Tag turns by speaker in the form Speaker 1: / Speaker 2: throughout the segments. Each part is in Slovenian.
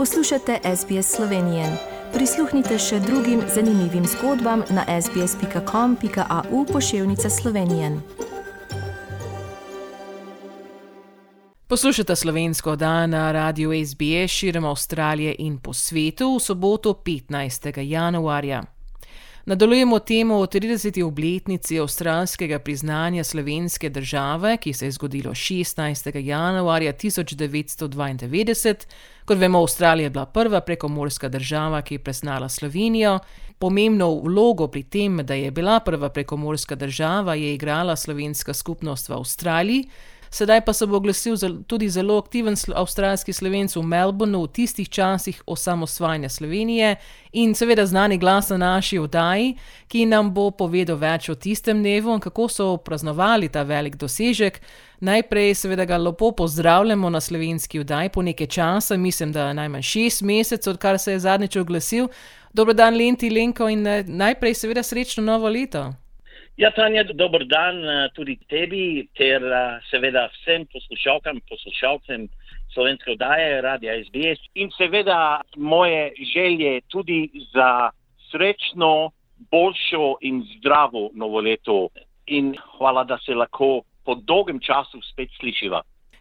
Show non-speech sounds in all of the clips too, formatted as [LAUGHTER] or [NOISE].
Speaker 1: Poslušate SBS Slovenije. Prisluhnite še drugim zanimivim zgodbam na sbsp.com.au pošiljka Slovenije. Poslušate slovensko dan na radiju SBS širom Avstralije in po svetu v soboto 15. januarja. Nadaljujemo temo o 30. obletnici avstralskega priznanja slovenske države, ki se je zgodilo 16. januarja 1992. Kot vemo, Avstralija je bila prva prekomorska država, ki je priznala Slovenijo. Pomembno vlogo pri tem, da je bila prva prekomorska država, je igrala slovenska skupnost v Avstraliji sedaj pa se bo oglasil tudi zelo aktiven avstralski slovenc v Melbournu v tistih časih osamosvajanja Slovenije in seveda znani glas na naši oddaji, ki nam bo povedal več o tistem dnevu in kako so praznovali ta velik dosežek. Najprej, seveda, ga lepo pozdravljamo na slovenski oddaji po nekaj časa, mislim, da najmanj šest mesecev, odkar se je zadnjič oglasil. Dobro dan, Lenti, Lenko in eh, najprej, seveda, srečno novo leto.
Speaker 2: Ja, Tanja, dober dan eh, tudi tebi, ter eh, seveda vsem poslušalkam, poslušalcem slovenske oddaje, radia SBS in seveda moje želje tudi za srečno, boljšo in zdravo novo leto. In hvala, da se lahko po dolgem času spet slišiva.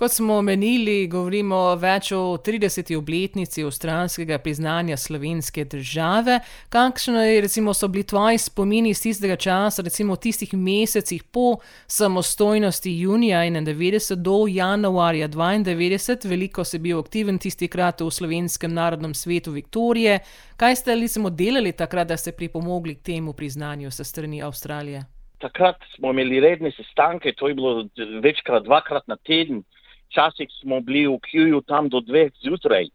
Speaker 1: Kot smo omenili, govorimo več o 30. obletnici avstralskega priznanja slovenske države. Kakšno je, recimo, so bili tvoji spomini iz tistega časa, recimo v tistih mesecih po samostojnosti junija 91 do januarja 92, veliko si bil aktiven tisti krat v slovenskem narodnem svetu Viktorije. Kaj ste recimo delali takrat, da ste pripomogli k temu priznanju se strani Avstralije?
Speaker 2: Takrat smo imeli redne sestanke, to je bilo večkrat, dvakrat na teden. Včasih smo bili v Kjuju tam do dveh zjutraj.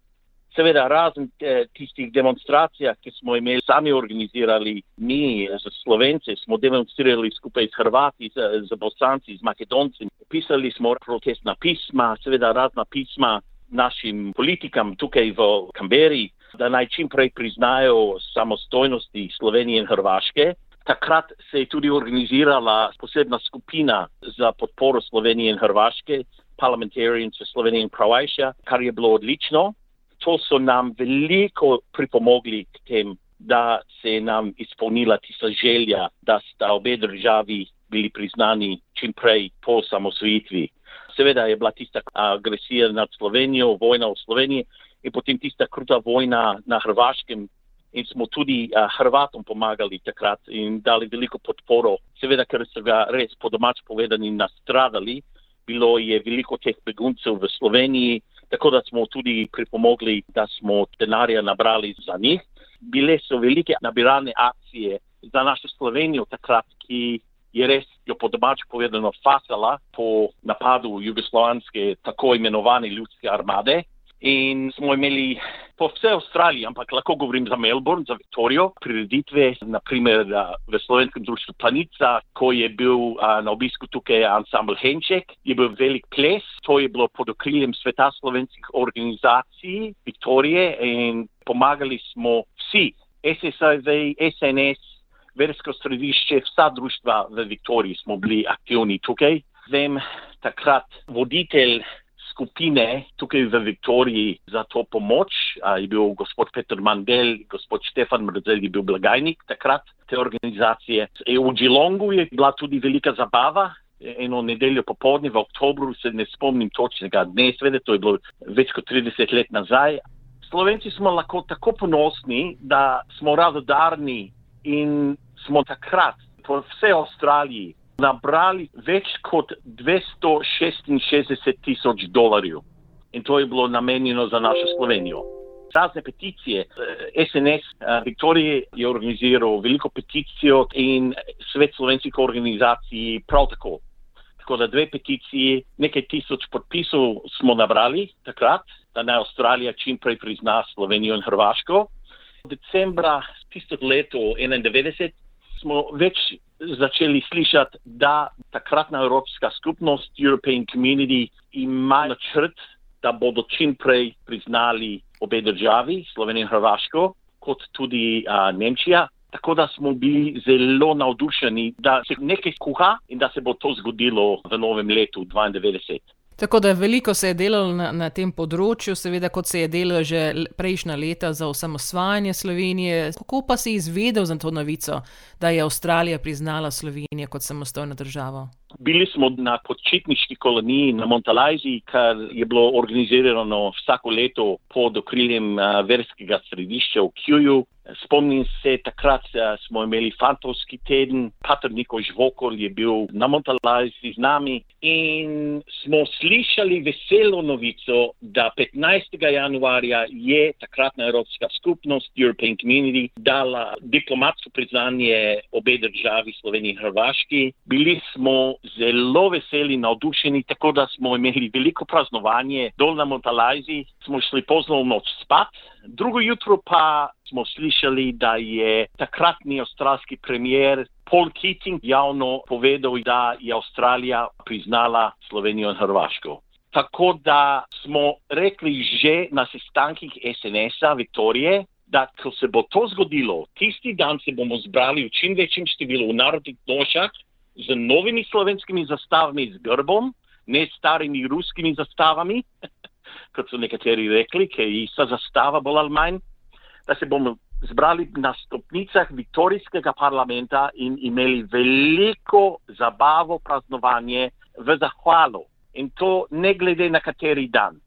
Speaker 2: Seveda, razen eh, tistih demonstracij, ki smo imeli sami organizirali, mi, za Slovence, smo demonstrirali skupaj s Hrvati, z, z Bosanci, z Makedonci. Pisali smo protestna pisma, seveda razna pisma našim politikam tukaj v Kamberi, da naj čim prej priznajo samostojnosti Slovenije in Hrvaške. Takrat se je tudi organizirala posebna skupina za podporo Slovenije in Hrvaške, parliamentarians v Sloveniji in Croatia, kar je bilo odlično. To so nam veliko pripomogli k tem, da se je nam izpolnila tista želja, da sta obe državi bili priznani čim prej po samosvojitvi. Seveda je bila tista agresija nad Slovenijo, vojna v Sloveniji in potem tista kruta vojna na Hrvaškem. In smo tudi uh, Hrvatom pomagali takrat in dali veliko podporo, seveda, ker so ga res po domač povedani nastradali, bilo je veliko teh beguncev v Sloveniji, tako da smo tudi pripomogli, da smo denarja nabrali za njih. Bile so velike nabiralne akcije za našo Slovenijo takrat, ki je res, jo po domač povedano, fasala po napadu jugoslovanske tako imenovane ljudske armade. In smo imeli po vsej Avstraliji, ampak lahko govorim za Melbourne, za Viktorijo, prireditve, naprimer v slovenskem društvu Planica, ko je bil a, na obisku tukaj ansambl Henček, je bil velik ples, to je bilo pod okriljem sveta slovenskih organizacij Viktorije in pomagali smo vsi, SSIV, SNS, versko središče, vsa društva v Viktoriji smo bili aktivni tukaj. Vem, takrat voditelj skupine tukaj v Viktoriji za to pomoč. A, je bil gospod Petr Mandel, gospod Štefan Mrzel je bil blagajnik takrat te organizacije. E, v Džilongu je bila tudi velika zabava. Eno nedeljo popoldne v oktobru, se ne spomnim točnega dne, svede, to je bilo več kot 30 let nazaj. Slovenci smo lahko tako ponosni, da smo radodarni in smo takrat po vsej Avstraliji nabrali več kot 266 tisoč dolarjev. In to je bilo namenjeno za našo Slovenijo. Razne peticije. SNS eh, eh, Viktorije je organiziral veliko peticijo in svet slovenskih organizacij prav tako. Tako da dve peticiji, nekaj tisoč podpisov smo nabrali takrat, da naj Avstralija čim prej prizna Slovenijo in Hrvaško. Decembra tistega leta 1991 smo več začeli slišati, da takratna Evropska skupnost, European Community, ima načrt, da bodo čim prej priznali obe državi, Slovenijo in Hrvaško, kot tudi uh, Nemčija. Tako da smo bili zelo navdušeni, da se nekaj kuha in da se bo to zgodilo v novem letu 92.
Speaker 1: Tako da veliko se je delalo na, na tem področju, seveda, kot se je delalo že prejšnja leta za osamosvajanje Slovenije. Kako pa si izvedel za to novico, da je Avstralija priznala Slovenijo kot samostojno državo?
Speaker 2: Bili smo na počitniški koloniji na Montalajzi, kar je bilo organizirano vsako leto pod okriljem verskega središča v Kjuju. Spomnim se, takrat smo imeli fantovski teden, Pater Niko Žvokol je bil na Montalajzi z nami in smo slišali veselo novico, da 15. januarja je takratna Evropska skupnost, European Community, dala diplomatsko priznanje obe državi, Sloveniji in Hrvaški. Bili smo zelo veseli, navdušeni, tako da smo imeli veliko praznovanje dol na Montalajzi, smo šli pozno v noč spat. Drugo jutro pa smo slišali, da je takratni avstralski premier Paul Keating javno povedal, da je Avstralija priznala Slovenijo in Hrvaško. Tako da smo rekli že na sestankih SNS-a Viktorije, da ko se bo to zgodilo, tisti dan se bomo zbrali v čim večjem številu v narodnih nošah z novimi slovenskimi zastavami z grbom, ne starimi ruskimi zastavami, [LAUGHS] kot so nekateri rekli, ki je ista zastava bolj ali manj, da se bomo zbrali na stopnicah Viktorijskega parlamenta in imeli veliko zabavo, praznovanje v zahvalo. In to ne glede na kateri dan.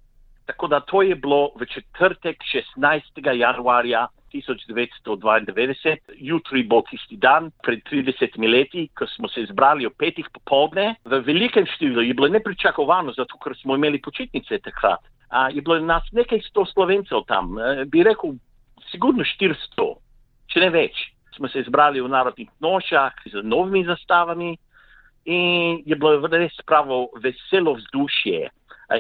Speaker 2: Tako da to je bilo v četrtek 16. januarja 1992, jutri bo tisti dan, pred 30 leti, ko smo se zbrali o petih popovdne, v velikem številu je bilo nepričakovano, zato ker smo imeli počitnice takrat. A, je bilo nas nekaj sto slovencev tam, e, bi rekel, sigurno 400, če ne več. Smo se zbrali v narodnih nošah z novimi zastavami in je bilo res pravo veselo vzdušje.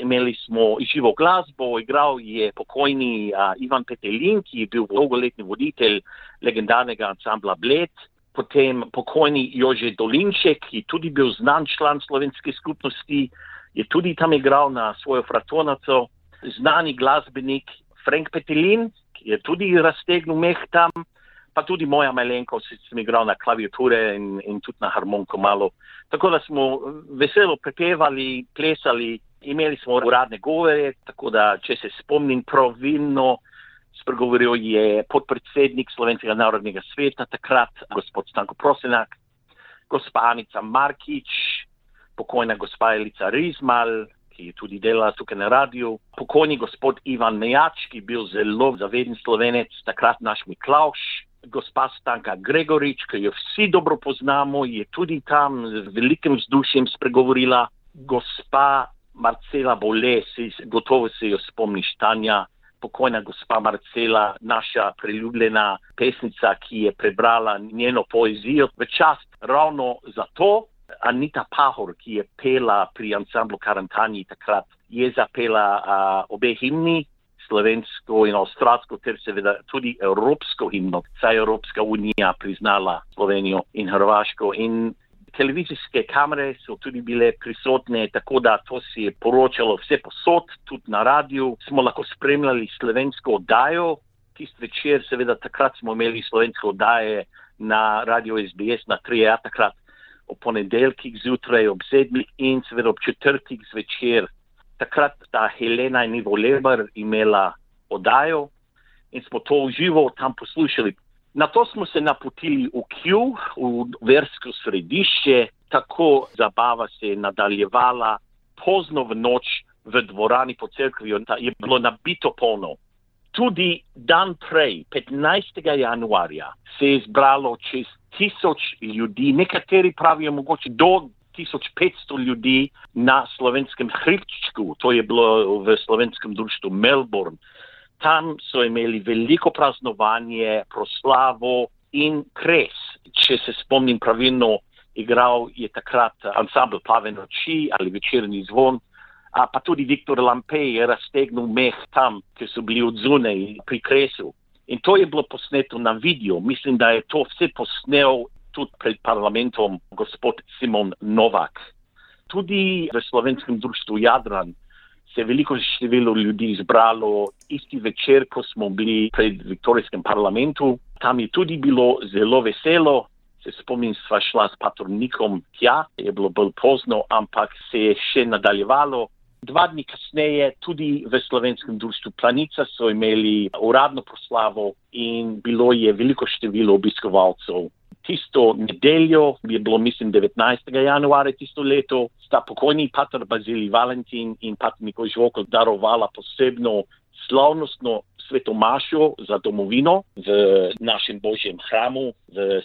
Speaker 2: Imeli smo živo glasbo, igral je pokojni uh, Ivan Petelin, ki je bil dolgoletni voditelj legendarnega ansambla Bled, potem pokojni Jože Dolinček, ki je tudi bil znan član slovenske skupnosti, je tudi tam igral na svojo fratonaco, znani glasbenik Frank Petelin, je tudi raztegnil meh tam, pa tudi moja malenkost, sem igral na klaviature in, in tudi na harmoniko malo. Tako da smo veselo prepevali, plesali imeli smo uradne govore, tako da, če se spomnim pravilno, spregovoril je podpredsednik Slovenskega narodnega sveta, takrat gospod Stanko Prosenak, gospa Anica Markič, pokojna gospa Elica Rizmal, ki tudi delala tukaj na radiju, pokojni gospod Ivan Mejač, ki je bil zelo zaveden slovenec, takrat naš Miklauš, gospa Stanka Gregorič, ki jo vsi dobro poznamo, je tudi tam z velikim vzdušjem spregovorila, gospa Marcela Bole, si, gotovo se jo spomniš, Tanja, pokojna gospa Marcela, naša priljubljena pesnica, ki je prebrala njeno poezijo. V čast ravno za to. Anita Pahor, ki je pela pri ansamblu Karantani takrat, je zapela uh, obe himni, slovensko in avstralsko, ter seveda tudi evropsko himno, saj je Evropska unija priznala Slovenijo in Hrvaško. In televizijske kamere so tudi bile prisotne, tako da to si je poročalo vse posod, tudi na radiju. Smo lahko spremljali slovensko oddajo, tist večer, seveda takrat smo imeli slovensko oddaje na radio SBS na 3A, takrat o ponedeljkih zjutraj ob sedmih in seveda ob četrtih zvečer. Takrat sta Helena in Ivo Leber imela oddajo in smo to uživo tam poslušali. Na to smo se napotili v Kju, v versko središče, tako zabava se je nadaljevala pozno v noč v dvorani po cerkvi, je bilo nabito polno. Tudi dan prej, 15. januarja, se je zbralo čez tisoč ljudi, nekateri pravijo mogoče do 1500 ljudi na slovenskem hribčku, to je bilo v slovenskem društvu Melbourne tam so imeli veliko praznovanje, proslavo in kres. Če se spomnim pravilno, igral je takrat ansambl Plave noči ali večerni zvon, pa tudi Viktor Lampej je raztegnil meh tam, ki so bili odzunaj pri kresu. In to je bilo posneto na video. Mislim, da je to vse posnel tudi pred parlamentom gospod Simon Novak. Tudi v slovenskem društvu Jadran se je veliko število ljudi zbralo isti večer, ko smo bili pred Viktorijskem parlamentu. Tam je tudi bilo zelo veselo. Se spomnim, sva šla s patronikom tja, je bilo bolj pozno, ampak se je še nadaljevalo. Dva dni kasneje tudi v slovenskem društvu Planica so imeli uradno proslavo in bilo je veliko število obiskovalcev. Tisto nedeljo je bilo, mislim, 19. januarja tisto leto, sta pokojni pater Bazili Valentin in pater Nikoj Žvokol darovala posebno slavnostno svetomašo za domovino v našem božjem hramu, v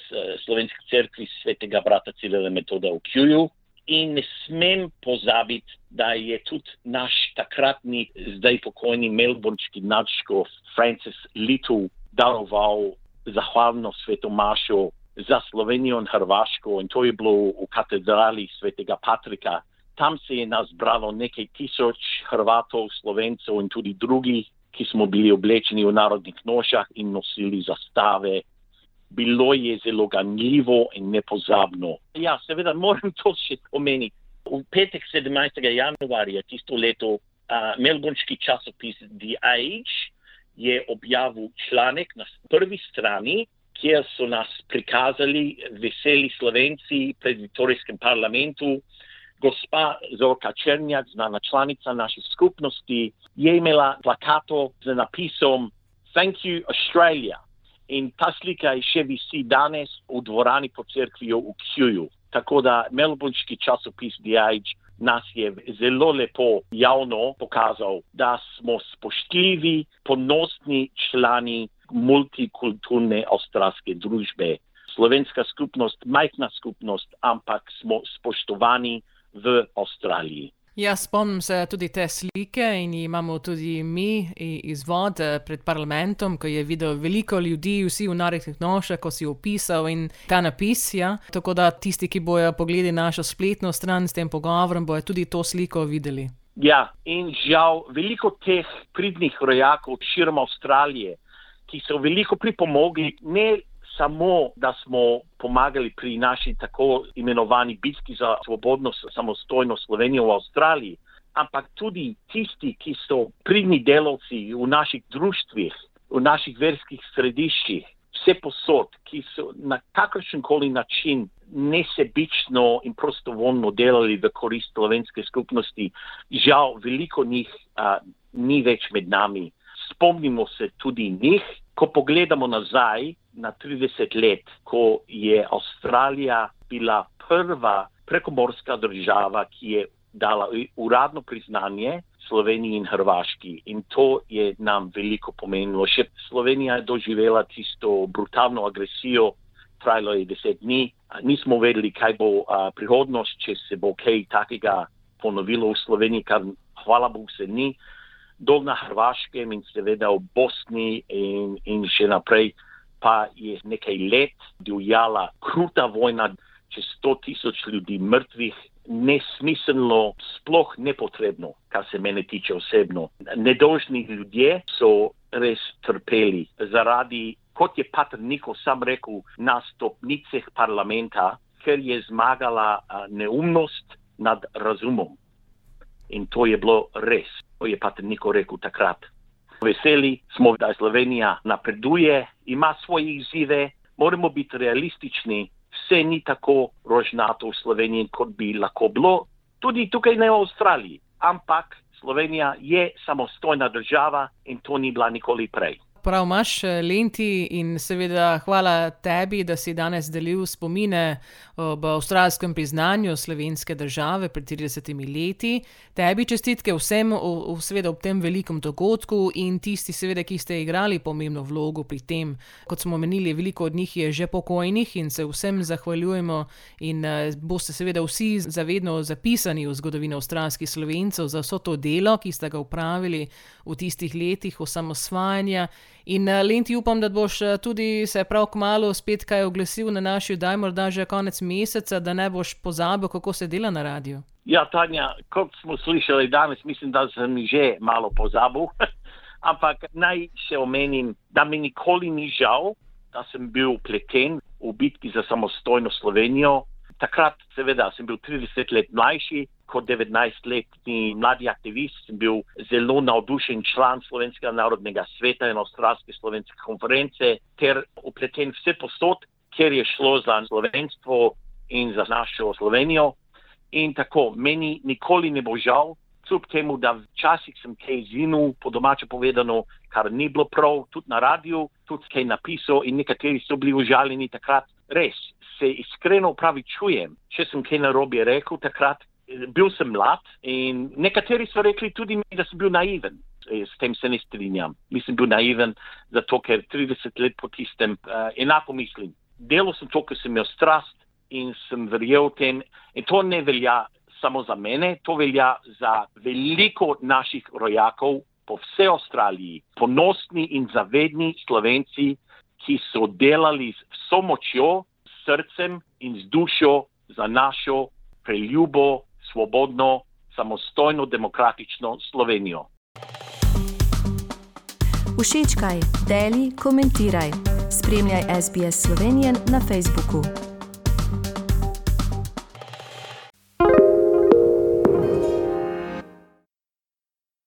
Speaker 2: slovenski cerkvi svetega brata Cilele metoda v Kjuju. In ne smem pozabiti, da je tudi naš takratni, zdaj pokojni melbourneški nadškof Francis Little daroval zahvalno svetomašo za Slovenijo in Hrvaško in to je bilo v katedrali svetega Patrika. Tam se je nas bralo nekaj tisoč Hrvatov, Slovencev in tudi drugih ki smo bili oblečeni v narodnih nošah in nosili zastave. Bilo je zelo ganljivo in nepozabno. Ja, seveda moram to še omeniti. V petek 17. januarja tisto leto uh, melbourneški časopis The Age je objavil članek na prvi strani, kjer so nas prikazali veseli Slovenci pred Vitorijskem parlamentu, gospa Zorka Črnjak, znana članica naše skupnosti, je imela plakato z napisom Thank you Australia. In ta slika je še visi danes v dvorani po crkvi v Kjuju. Tako da melbourneški časopis Age nas je zelo lepo javno pokazal, da smo spoštljivi, ponosni člani multikulturne avstralske družbe. Slovenska skupnost, majhna skupnost, ampak smo spoštovani v Avstraliji.
Speaker 1: Ja, spomnim se tudi te slike in imamo tudi mi izvod eh, pred parlamentom, ko je videl veliko ljudi, vsi v narekih nošah, ko si opisal in ta napis. Ja. Tako da tisti, ki bojo pogledali našo spletno stran s tem pogovorom, bojo tudi to sliko videli.
Speaker 2: Ja, in žal veliko teh pridnih rojakov širom Avstralije, ki so veliko pripomogli ne samo, da smo pomagali pri naši tako imenovani bitki za svobodno, samostojno Slovenijo v Avstraliji, ampak tudi tisti, ki so pridni delavci v naših društvih, v naših verskih središčih, vse posod, ki so na kakršen koli način nesebično in prostovoljno delali v korist slovenske skupnosti, žal veliko njih a, ni več med nami. Spomnimo se tudi njih, ko pogledamo nazaj, na 30 let, ko je Avstralija bila prva prekomorska država, ki je dala uradno priznanje Sloveniji in Hrvaški. In to je nam veliko pomenilo. Še Slovenija je doživela tisto brutalno agresijo, trajalo je deset dni. Nismo vedeli, kaj bo a, prihodnost, če se bo kaj takega ponovilo v Sloveniji, kar hvala Bogu se ni. Dol na Hrvaškem in seveda v Bosni in, in še naprej pa je nekaj let divjala kruta vojna, čez 100 tisoč ljudi mrtvih, nesmiselno, sploh nepotrebno, kar se mene tiče osebno. Nedožni ljudje so res trpeli zaradi, kot je Patr Niko sam rekel, na stopnicah parlamenta, ker je zmagala neumnost nad razumom. In to je bilo res, to je Patr Niko rekel takrat. Veseli smo, da Slovenija napreduje, ima svoje izzive, moramo biti realistični, vse ni tako rožnato v Sloveniji, kot bi lahko bilo, tudi tukaj ne v Avstraliji. Ampak Slovenija je samostojna država in to ni bila nikoli prej.
Speaker 1: Prav imaš, eh, Lenti, in seveda hvala tebi, da si danes delil spomine ob avstralskem priznanju slovenske države pred 30 leti. Tebi čestitke vsem, seveda ob tem velikem dogodku in tisti, seveda, ki ste igrali pomembno vlogo pri tem. Kot smo menili, veliko od njih je že pokojnih in se vsem zahvaljujemo, in uh, boste seveda vsi zavedno zapisani v zgodovino avstralskih slovencev za vso to delo, ki ste ga upravili v tistih letih osamosvajanja. In uh, Lenti, upam, da boš uh, tudi se prav kmalo spet kaj oglasil na naši, daj morda že konec meseca, da ne boš pozabil, kako se dela na radiju.
Speaker 2: Ja, Tanja, kot smo slišali danes, mislim, da sem že malo pozabil. [LAUGHS] Ampak naj še omenim, da mi nikoli ni žal, da sem bil pleten v bitki za samostojno Slovenijo. Takrat, seveda, sem bil 30 let mlajši, kot 19-letni mladi aktivist sem bil zelo navdušen član Slovenskega narodnega sveta in Avstralske slovenske konference ter upleten vse posod, kjer je šlo za slovenstvo in za našo Slovenijo. In tako, meni nikoli ne bo žal, kljub temu, da včasih sem kaj zinil, po domače povedano, kar ni bilo prav, tudi na radiju, tudi kaj napisal in nekateri so bili užaljeni takrat. Res, se iskreno upravičujem, če sem kaj narobe rekel takrat. Bil sem mlad in nekateri so rekli tudi mi, da sem bil naiven. S tem se ne strinjam. Nisem bil naiven, zato ker 30 let po tistem uh, enako mislim. Delal sem to, ker sem imel strast in sem verjel v tem. In to ne velja samo za mene, to velja za veliko naših rojakov po vsej Avstraliji, ponosni in zavedni slovenci, ki so delali z vso močjo, srcem in z dušo za našo preljubo, svobodno, samostojno, demokratično Slovenijo.
Speaker 3: Všečkaj, deli, komentiraj. Spremljaj SBS Slovenijo na Facebooku.